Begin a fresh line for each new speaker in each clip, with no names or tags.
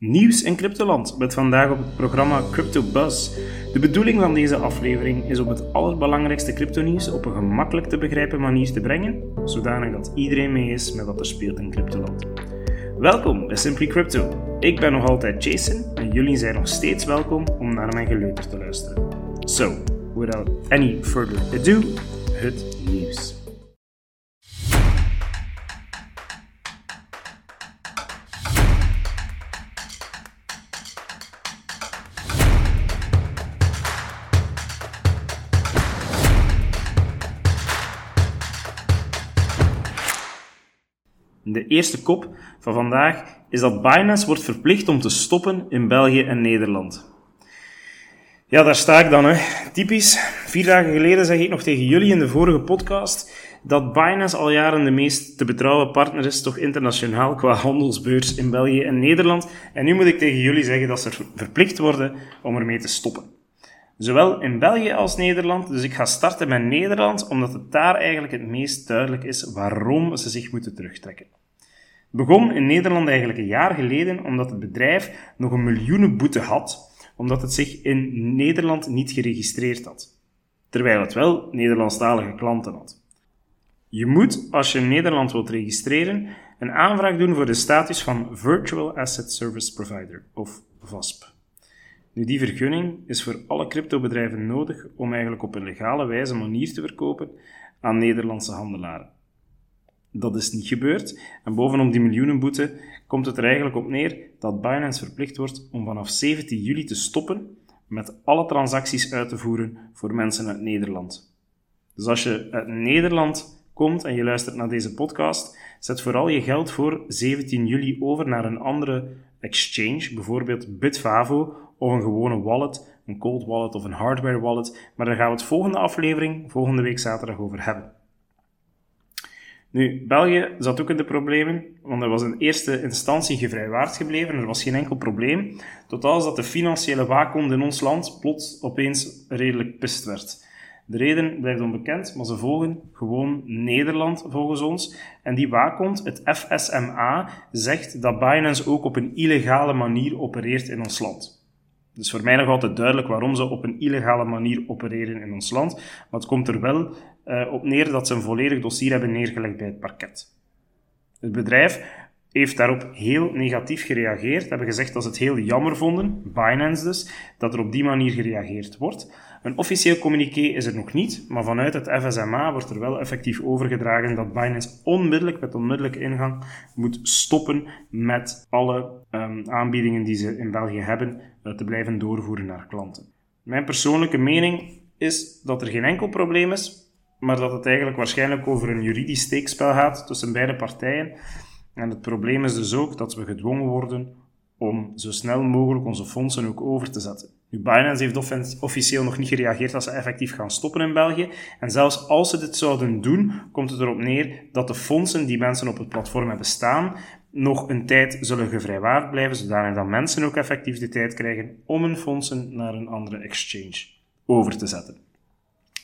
Nieuws in cryptoland met vandaag op het programma Crypto Buzz. De bedoeling van deze aflevering is om het allerbelangrijkste cryptonieuws op een gemakkelijk te begrijpen manier te brengen, zodanig dat iedereen mee is met wat er speelt in cryptoland. Welkom bij Simply Crypto. Ik ben nog altijd Jason en jullie zijn nog steeds welkom om naar mijn geleuter te luisteren. So, without any further ado, het nieuws. De eerste kop van vandaag is dat Binance wordt verplicht om te stoppen in België en Nederland. Ja, daar sta ik dan. Hè. Typisch. Vier dagen geleden zeg ik nog tegen jullie in de vorige podcast dat Binance al jaren de meest te betrouwen partner is, toch internationaal, qua handelsbeurs in België en Nederland. En nu moet ik tegen jullie zeggen dat ze verplicht worden om ermee te stoppen. Zowel in België als Nederland. Dus ik ga starten met Nederland, omdat het daar eigenlijk het meest duidelijk is waarom ze zich moeten terugtrekken. Begon in Nederland eigenlijk een jaar geleden, omdat het bedrijf nog een miljoenenboete had, omdat het zich in Nederland niet geregistreerd had. Terwijl het wel Nederlandstalige klanten had. Je moet, als je in Nederland wilt registreren, een aanvraag doen voor de status van Virtual Asset Service Provider, of VASP. Nu, die vergunning is voor alle cryptobedrijven nodig om eigenlijk op een legale wijze manier te verkopen aan Nederlandse handelaren. Dat is niet gebeurd en bovenop die miljoenenboete komt het er eigenlijk op neer dat Binance verplicht wordt om vanaf 17 juli te stoppen met alle transacties uit te voeren voor mensen uit Nederland. Dus als je uit Nederland komt en je luistert naar deze podcast, zet vooral je geld voor 17 juli over naar een andere exchange, bijvoorbeeld Bitfavo of een gewone wallet, een cold wallet of een hardware wallet. Maar daar gaan we het volgende aflevering, volgende week zaterdag, over hebben. Nu, België zat ook in de problemen, want er was in eerste instantie gevrijwaard gebleven, er was geen enkel probleem, tot als dat de financiële waakhond in ons land plots opeens redelijk pist werd. De reden blijft onbekend, maar ze volgen gewoon Nederland volgens ons. En die waakhond, het FSMA, zegt dat Binance ook op een illegale manier opereert in ons land. Dus voor mij nog altijd duidelijk waarom ze op een illegale manier opereren in ons land. Maar het komt er wel uh, op neer dat ze een volledig dossier hebben neergelegd bij het parket. Het bedrijf heeft daarop heel negatief gereageerd, hebben gezegd dat ze het heel jammer vonden, Binance dus, dat er op die manier gereageerd wordt. Een officieel communiqué is er nog niet, maar vanuit het FSMA wordt er wel effectief overgedragen dat Binance onmiddellijk, met onmiddellijke ingang, moet stoppen met alle um, aanbiedingen die ze in België hebben, uh, te blijven doorvoeren naar klanten. Mijn persoonlijke mening is dat er geen enkel probleem is, maar dat het eigenlijk waarschijnlijk over een juridisch steekspel gaat tussen beide partijen. En het probleem is dus ook dat we gedwongen worden om zo snel mogelijk onze fondsen ook over te zetten. Nu, Binance heeft officieel nog niet gereageerd dat ze effectief gaan stoppen in België. En zelfs als ze dit zouden doen, komt het erop neer dat de fondsen die mensen op het platform hebben staan, nog een tijd zullen gevrijwaard blijven, zodanig dat mensen ook effectief de tijd krijgen om hun fondsen naar een andere exchange over te zetten.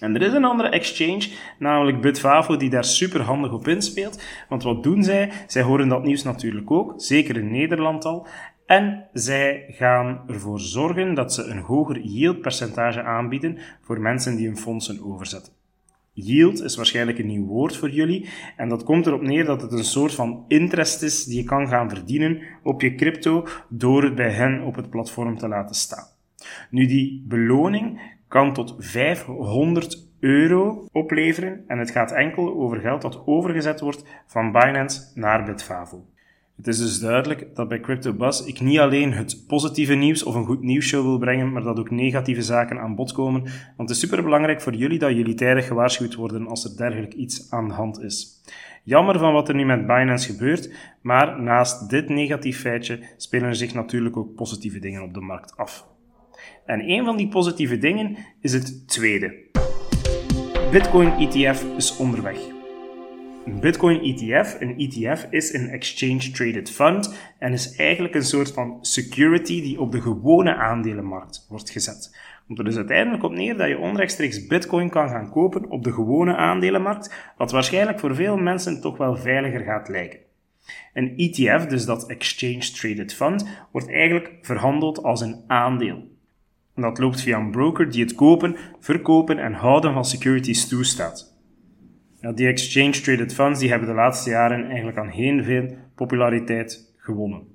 En er is een andere exchange, namelijk Bitfavo, die daar super handig op inspeelt. Want wat doen zij? Zij horen dat nieuws natuurlijk ook, zeker in Nederland al. En zij gaan ervoor zorgen dat ze een hoger yield percentage aanbieden voor mensen die hun fondsen overzetten. Yield is waarschijnlijk een nieuw woord voor jullie. En dat komt erop neer dat het een soort van interest is die je kan gaan verdienen op je crypto door het bij hen op het platform te laten staan. Nu, die beloning kan tot 500 euro opleveren en het gaat enkel over geld dat overgezet wordt van Binance naar Bitfavo. Het is dus duidelijk dat bij CryptoBuzz ik niet alleen het positieve nieuws of een goed nieuwsshow wil brengen, maar dat ook negatieve zaken aan bod komen. Want het is superbelangrijk voor jullie dat jullie tijdig gewaarschuwd worden als er dergelijk iets aan de hand is. Jammer van wat er nu met Binance gebeurt, maar naast dit negatief feitje spelen er zich natuurlijk ook positieve dingen op de markt af. En een van die positieve dingen is het tweede. Bitcoin ETF is onderweg. Een Bitcoin ETF, een ETF is een Exchange Traded Fund en is eigenlijk een soort van security die op de gewone aandelenmarkt wordt gezet. Komt er dus uiteindelijk op neer dat je onrechtstreeks Bitcoin kan gaan kopen op de gewone aandelenmarkt, wat waarschijnlijk voor veel mensen toch wel veiliger gaat lijken. Een ETF, dus dat Exchange Traded Fund, wordt eigenlijk verhandeld als een aandeel. En dat loopt via een broker die het kopen, verkopen en houden van securities toestaat. Die Exchange Traded Funds die hebben de laatste jaren eigenlijk aan heel veel populariteit gewonnen.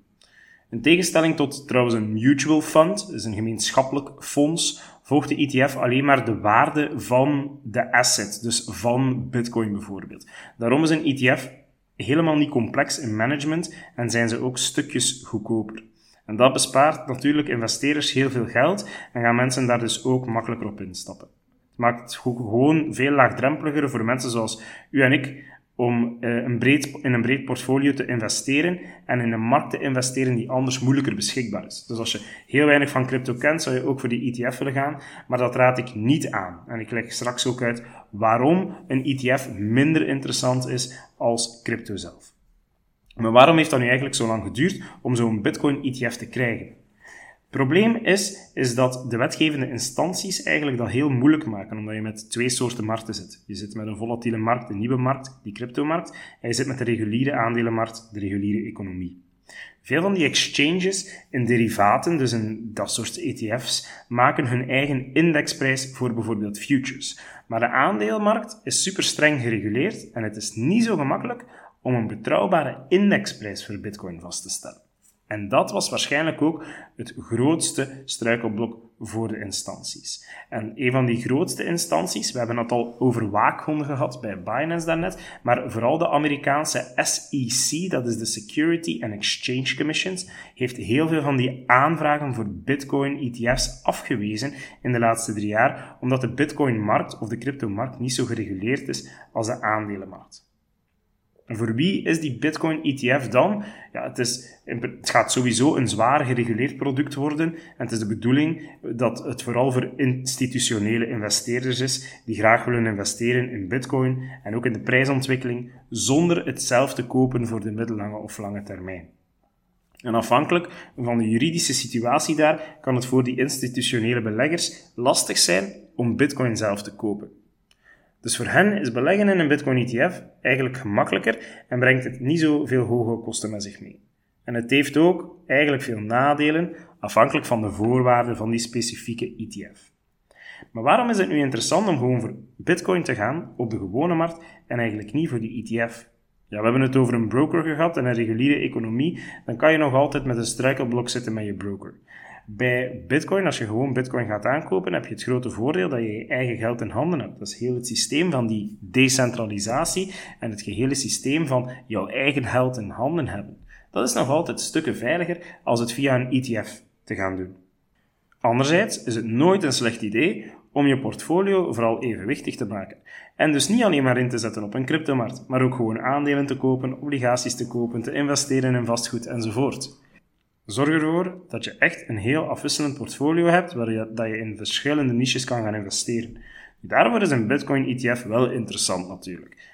In tegenstelling tot trouwens een mutual fund, dus een gemeenschappelijk fonds, volgt de ETF alleen maar de waarde van de asset, dus van Bitcoin bijvoorbeeld. Daarom is een ETF helemaal niet complex in management en zijn ze ook stukjes goedkoper. En dat bespaart natuurlijk investeerders heel veel geld en gaan mensen daar dus ook makkelijker op instappen. Het maakt het gewoon veel laagdrempeliger voor mensen zoals u en ik om uh, een breed, in een breed portfolio te investeren en in een markt te investeren die anders moeilijker beschikbaar is. Dus als je heel weinig van crypto kent, zou je ook voor die ETF willen gaan, maar dat raad ik niet aan. En ik leg straks ook uit waarom een ETF minder interessant is als crypto zelf. Maar waarom heeft dat nu eigenlijk zo lang geduurd om zo'n Bitcoin ETF te krijgen? probleem is, is dat de wetgevende instanties eigenlijk dat heel moeilijk maken, omdat je met twee soorten markten zit. Je zit met een volatiele markt, de nieuwe markt, die cryptomarkt, en je zit met de reguliere aandelenmarkt, de reguliere economie. Veel van die exchanges in derivaten, dus in dat soort ETF's, maken hun eigen indexprijs voor bijvoorbeeld futures. Maar de aandeelmarkt is super streng gereguleerd en het is niet zo gemakkelijk om een betrouwbare indexprijs voor Bitcoin vast te stellen. En dat was waarschijnlijk ook het grootste struikelblok voor de instanties. En een van die grootste instanties, we hebben het al over waakhonden gehad bij Binance daarnet, maar vooral de Amerikaanse SEC, dat is de Security and Exchange Commissions, heeft heel veel van die aanvragen voor Bitcoin-ETF's afgewezen in de laatste drie jaar, omdat de Bitcoin-markt of de crypto-markt niet zo gereguleerd is als de aandelenmarkt. En voor wie is die Bitcoin ETF dan? Ja, het, is, het gaat sowieso een zwaar gereguleerd product worden. En het is de bedoeling dat het vooral voor institutionele investeerders is die graag willen investeren in Bitcoin en ook in de prijsontwikkeling zonder het zelf te kopen voor de middellange of lange termijn. En afhankelijk van de juridische situatie daar kan het voor die institutionele beleggers lastig zijn om Bitcoin zelf te kopen. Dus voor hen is beleggen in een Bitcoin ETF eigenlijk gemakkelijker en brengt het niet zo veel hoge kosten met zich mee. En het heeft ook eigenlijk veel nadelen, afhankelijk van de voorwaarden van die specifieke ETF. Maar waarom is het nu interessant om gewoon voor Bitcoin te gaan op de gewone markt en eigenlijk niet voor die ETF? Ja, we hebben het over een broker gehad en een reguliere economie, dan kan je nog altijd met een struikelblok zitten met je broker. Bij Bitcoin, als je gewoon Bitcoin gaat aankopen, heb je het grote voordeel dat je je eigen geld in handen hebt. Dat is heel het systeem van die decentralisatie en het gehele systeem van jouw eigen geld in handen hebben. Dat is nog altijd stukken veiliger als het via een ETF te gaan doen. Anderzijds is het nooit een slecht idee om je portfolio vooral evenwichtig te maken. En dus niet alleen maar in te zetten op een cryptomarkt, maar ook gewoon aandelen te kopen, obligaties te kopen, te investeren in vastgoed enzovoort. Zorg ervoor dat je echt een heel afwisselend portfolio hebt, waar je, dat je in verschillende niches kan gaan investeren. Daarvoor is een Bitcoin ETF wel interessant natuurlijk.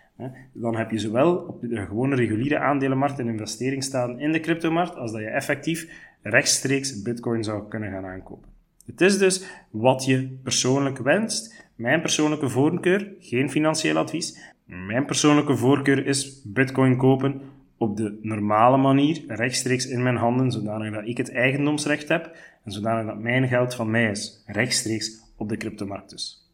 Dan heb je zowel op de gewone reguliere aandelenmarkt een investering staan in de cryptomarkt, als dat je effectief rechtstreeks Bitcoin zou kunnen gaan aankopen. Het is dus wat je persoonlijk wenst. Mijn persoonlijke voorkeur, geen financieel advies. Mijn persoonlijke voorkeur is Bitcoin kopen op de normale manier, rechtstreeks in mijn handen, zodanig dat ik het eigendomsrecht heb en zodanig dat mijn geld van mij is, rechtstreeks op de cryptomarkt dus.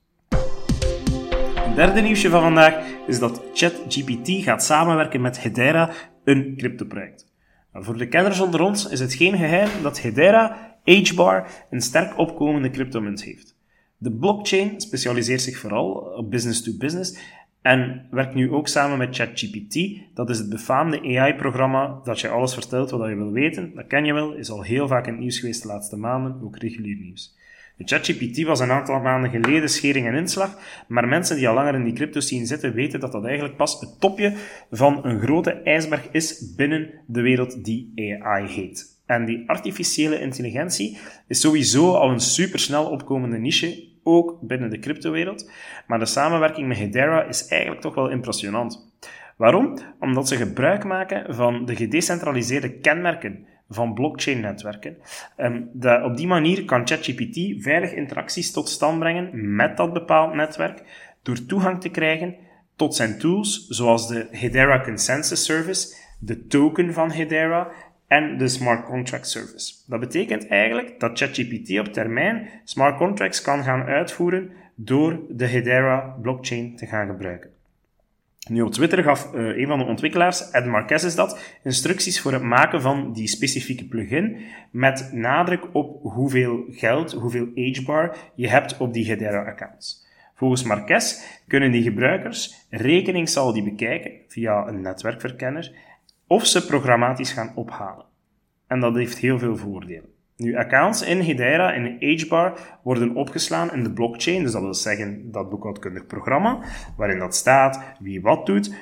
Het derde nieuwsje van vandaag is dat ChatGPT gaat samenwerken met Hedera, een cryptoproject. Voor de kenners onder ons is het geen geheim dat Hedera, HBAR, een sterk opkomende cryptomunt heeft. De blockchain specialiseert zich vooral op business-to-business business en werkt nu ook samen met ChatGPT. Dat is het befaamde AI-programma dat je alles vertelt wat je wil weten. Dat ken je wel, is al heel vaak in het nieuws geweest de laatste maanden, ook regulier nieuws. ChatGPT was een aantal maanden geleden schering en inslag, maar mensen die al langer in die crypto scene zitten weten dat dat eigenlijk pas het topje van een grote ijsberg is binnen de wereld die AI heet. En die artificiële intelligentie is sowieso al een supersnel opkomende niche ook binnen de cryptowereld. Maar de samenwerking met Hedera is eigenlijk toch wel impressionant. Waarom? Omdat ze gebruik maken van de gedecentraliseerde kenmerken van blockchain-netwerken. Um, op die manier kan ChatGPT veilig interacties tot stand brengen met dat bepaald netwerk door toegang te krijgen tot zijn tools, zoals de Hedera Consensus Service, de token van Hedera en de smart contract service. Dat betekent eigenlijk dat ChatGPT op termijn smart contracts kan gaan uitvoeren door de Hedera blockchain te gaan gebruiken. Nu, op Twitter gaf uh, een van de ontwikkelaars, Ed Marquez is dat, instructies voor het maken van die specifieke plugin met nadruk op hoeveel geld, hoeveel agebar je hebt op die Hedera-accounts. Volgens Marquez kunnen die gebruikers die bekijken via een netwerkverkenner of ze programmatisch gaan ophalen. En dat heeft heel veel voordelen. Nu, accounts in Hedera in AgeBar worden opgeslaan in de blockchain, dus dat wil zeggen dat boekhoudkundig programma, waarin dat staat wie wat doet,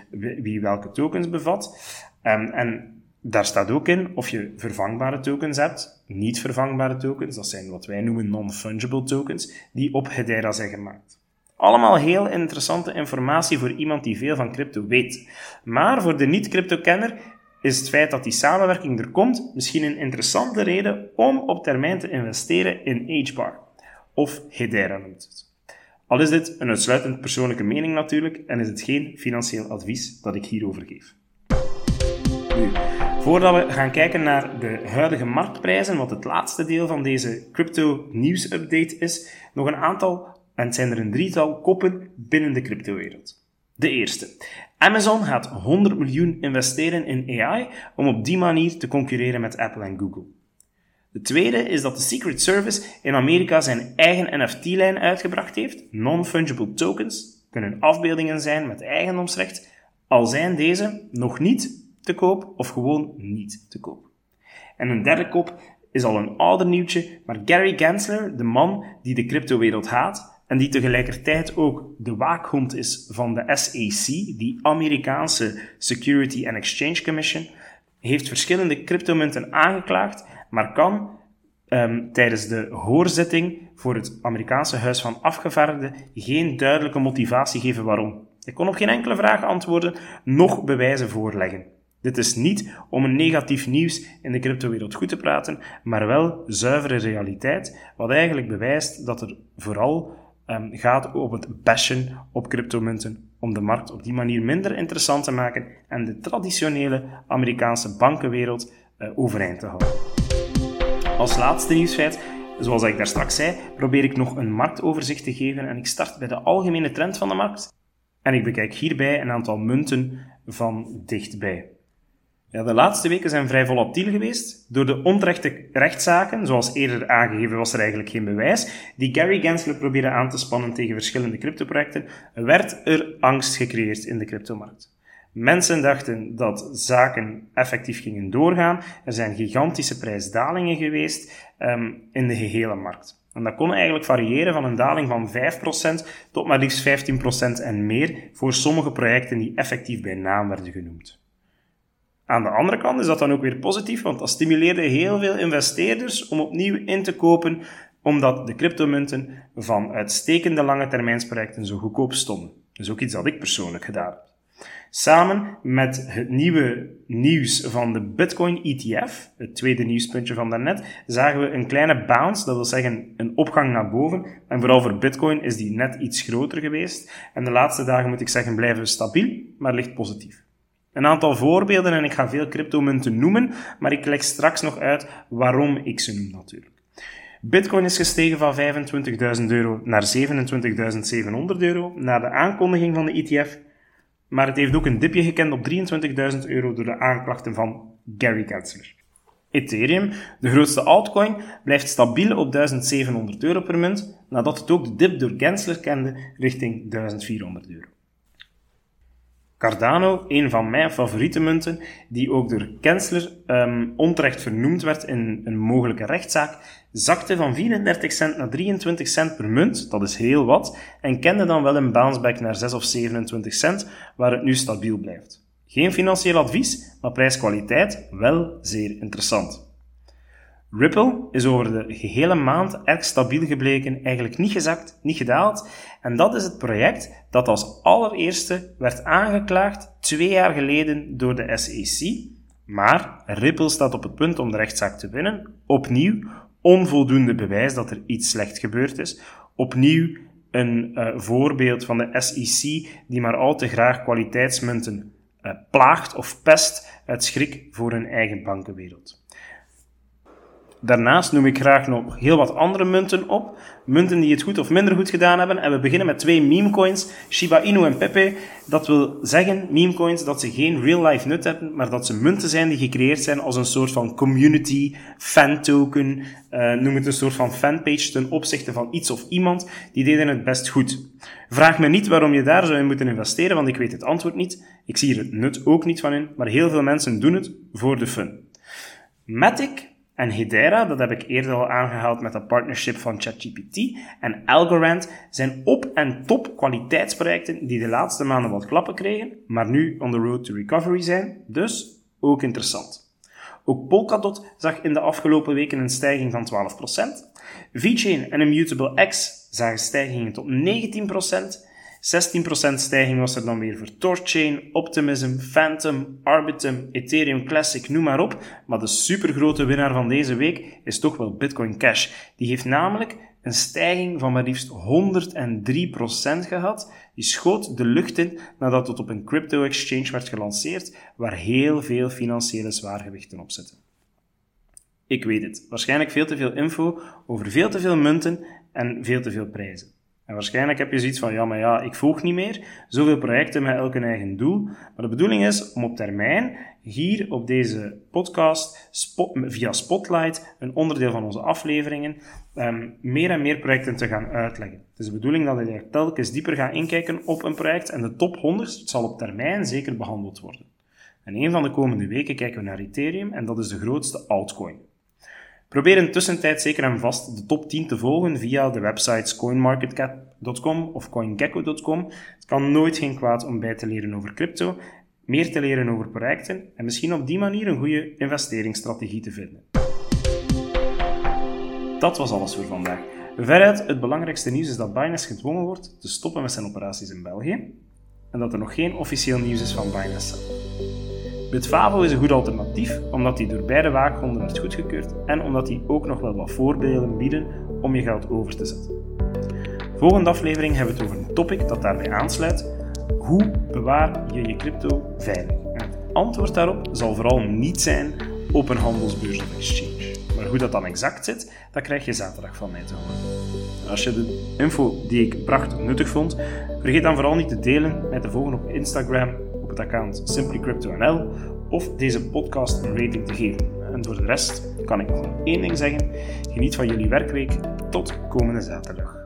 wie welke tokens bevat. En, ehm, en daar staat ook in of je vervangbare tokens hebt, niet vervangbare tokens, dat zijn wat wij noemen non-fungible tokens, die op Hedera zijn gemaakt. Allemaal heel interessante informatie voor iemand die veel van crypto weet. Maar voor de niet-crypto-kenner is het feit dat die samenwerking er komt misschien een interessante reden om op termijn te investeren in HBAR. Of Hedera noemt het. Al is dit een uitsluitend persoonlijke mening natuurlijk en is het geen financieel advies dat ik hierover geef. Nu, voordat we gaan kijken naar de huidige marktprijzen, wat het laatste deel van deze crypto nieuws update is, nog een aantal, en zijn er een drietal koppen binnen de cryptowereld. De eerste. Amazon gaat 100 miljoen investeren in AI om op die manier te concurreren met Apple en Google. De tweede is dat de Secret Service in Amerika zijn eigen NFT-lijn uitgebracht heeft. Non-fungible tokens kunnen afbeeldingen zijn met eigendomsrecht, al zijn deze nog niet te koop of gewoon niet te koop. En een derde kop is al een ouder nieuwtje, maar Gary Gensler, de man die de cryptowereld haat, en die tegelijkertijd ook de waakhond is van de SEC, die Amerikaanse Security and Exchange Commission, heeft verschillende cryptomunten aangeklaagd, maar kan um, tijdens de hoorzitting voor het Amerikaanse Huis van Afgevaardigden geen duidelijke motivatie geven waarom. Hij kon op geen enkele vraag antwoorden, nog bewijzen voorleggen. Dit is niet om een negatief nieuws in de cryptowereld goed te praten, maar wel zuivere realiteit, wat eigenlijk bewijst dat er vooral um, gaat over het bashen op cryptomunten om de markt op die manier minder interessant te maken en de traditionele Amerikaanse bankenwereld uh, overeind te houden. Als laatste nieuwsfeit, zoals ik daar straks zei, probeer ik nog een marktoverzicht te geven en ik start bij de algemene trend van de markt en ik bekijk hierbij een aantal munten van dichtbij. Ja, de laatste weken zijn vrij volatiel geweest. Door de onterechte rechtszaken, zoals eerder aangegeven was er eigenlijk geen bewijs, die Gary Gensler probeerde aan te spannen tegen verschillende cryptoprojecten, werd er angst gecreëerd in de cryptomarkt. Mensen dachten dat zaken effectief gingen doorgaan. Er zijn gigantische prijsdalingen geweest um, in de gehele markt. En dat kon eigenlijk variëren van een daling van 5% tot maar liefst 15% en meer voor sommige projecten die effectief bij naam werden genoemd. Aan de andere kant is dat dan ook weer positief, want dat stimuleerde heel veel investeerders om opnieuw in te kopen, omdat de cryptomunten van uitstekende lange termijnsprojecten zo goedkoop stonden. Is ook iets dat ik persoonlijk gedaan heb. Samen met het nieuwe nieuws van de Bitcoin ETF, het tweede nieuwspuntje van daarnet, zagen we een kleine bounce, dat wil zeggen een opgang naar boven. En vooral voor Bitcoin is die net iets groter geweest. En de laatste dagen moet ik zeggen blijven we stabiel, maar licht positief. Een aantal voorbeelden en ik ga veel cryptomunten noemen, maar ik leg straks nog uit waarom ik ze noem natuurlijk. Bitcoin is gestegen van 25.000 euro naar 27.700 euro na de aankondiging van de ETF, maar het heeft ook een dipje gekend op 23.000 euro door de aanklachten van Gary Gensler. Ethereum, de grootste altcoin, blijft stabiel op 1700 euro per munt, nadat het ook de dip door Gensler kende richting 1400 euro. Cardano, een van mijn favoriete munten, die ook door Kensler um, onterecht vernoemd werd in een mogelijke rechtszaak, zakte van 34 cent naar 23 cent per munt, dat is heel wat, en kende dan wel een bounceback naar 6 of 27 cent, waar het nu stabiel blijft. Geen financieel advies, maar prijskwaliteit wel zeer interessant. Ripple is over de gehele maand erg stabiel gebleken, eigenlijk niet gezakt, niet gedaald. En dat is het project dat als allereerste werd aangeklaagd twee jaar geleden door de SEC. Maar Ripple staat op het punt om de rechtszaak te winnen. Opnieuw onvoldoende bewijs dat er iets slecht gebeurd is. Opnieuw een uh, voorbeeld van de SEC die maar al te graag kwaliteitsmunten uh, plaagt of pest uit schrik voor hun eigen bankenwereld. Daarnaast noem ik graag nog heel wat andere munten op. Munten die het goed of minder goed gedaan hebben. En we beginnen met twee memecoins, Shiba Inu en Pepe. Dat wil zeggen, memecoins, dat ze geen real-life nut hebben, maar dat ze munten zijn die gecreëerd zijn als een soort van community, fan token, uh, noem het een soort van fanpage ten opzichte van iets of iemand. Die deden het best goed. Vraag me niet waarom je daar zou in moeten investeren, want ik weet het antwoord niet. Ik zie er het nut ook niet van in, maar heel veel mensen doen het voor de fun. Matic en Hedera, dat heb ik eerder al aangehaald met een partnership van ChatGPT, en Algorand zijn op- en top kwaliteitsprojecten die de laatste maanden wat klappen kregen, maar nu on the road to recovery zijn, dus ook interessant. Ook Polkadot zag in de afgelopen weken een stijging van 12%. VeChain en Immutable X zagen stijgingen tot 19%. 16% stijging was er dan weer voor Torchain, Optimism, Phantom, Arbitum, Ethereum Classic, noem maar op. Maar de supergrote winnaar van deze week is toch wel Bitcoin Cash. Die heeft namelijk een stijging van maar liefst 103% gehad. Die schoot de lucht in nadat het op een crypto exchange werd gelanceerd, waar heel veel financiële zwaargewichten op zitten. Ik weet het, waarschijnlijk veel te veel info over veel te veel munten en veel te veel prijzen. Waarschijnlijk heb je zoiets van, ja, maar ja, ik volg niet meer. Zoveel projecten met elk een eigen doel. Maar de bedoeling is om op termijn hier op deze podcast, via Spotlight, een onderdeel van onze afleveringen, um, meer en meer projecten te gaan uitleggen. Het is de bedoeling dat je telkens dieper gaat inkijken op een project en de top 100 zal op termijn zeker behandeld worden. En een van de komende weken kijken we naar Ethereum en dat is de grootste altcoin. Probeer in tussentijd zeker en vast de top 10 te volgen via de websites coinmarketcap.com of coingecko.com. Het kan nooit geen kwaad om bij te leren over crypto, meer te leren over projecten en misschien op die manier een goede investeringsstrategie te vinden. Dat was alles voor vandaag. Veruit het belangrijkste nieuws is dat Binance gedwongen wordt te stoppen met zijn operaties in België en dat er nog geen officieel nieuws is van Binance Bitfavo is een goed alternatief omdat die door beide waakhonden werd goedgekeurd en omdat die ook nog wel wat voorbeelden bieden om je geld over te zetten. Volgende aflevering hebben we het over een topic dat daarbij aansluit. Hoe bewaar je je crypto veilig? En het antwoord daarop zal vooral niet zijn op een handelsbeurs of exchange. Maar hoe dat dan exact zit, dat krijg je zaterdag van mij te horen. Als je de info die ik bracht nuttig vond, vergeet dan vooral niet te delen met te volgen op Instagram het account SimplyCryptoNL of deze podcast een rating te geven. En voor de rest kan ik nog één ding zeggen. Geniet van jullie werkweek. Tot komende zaterdag.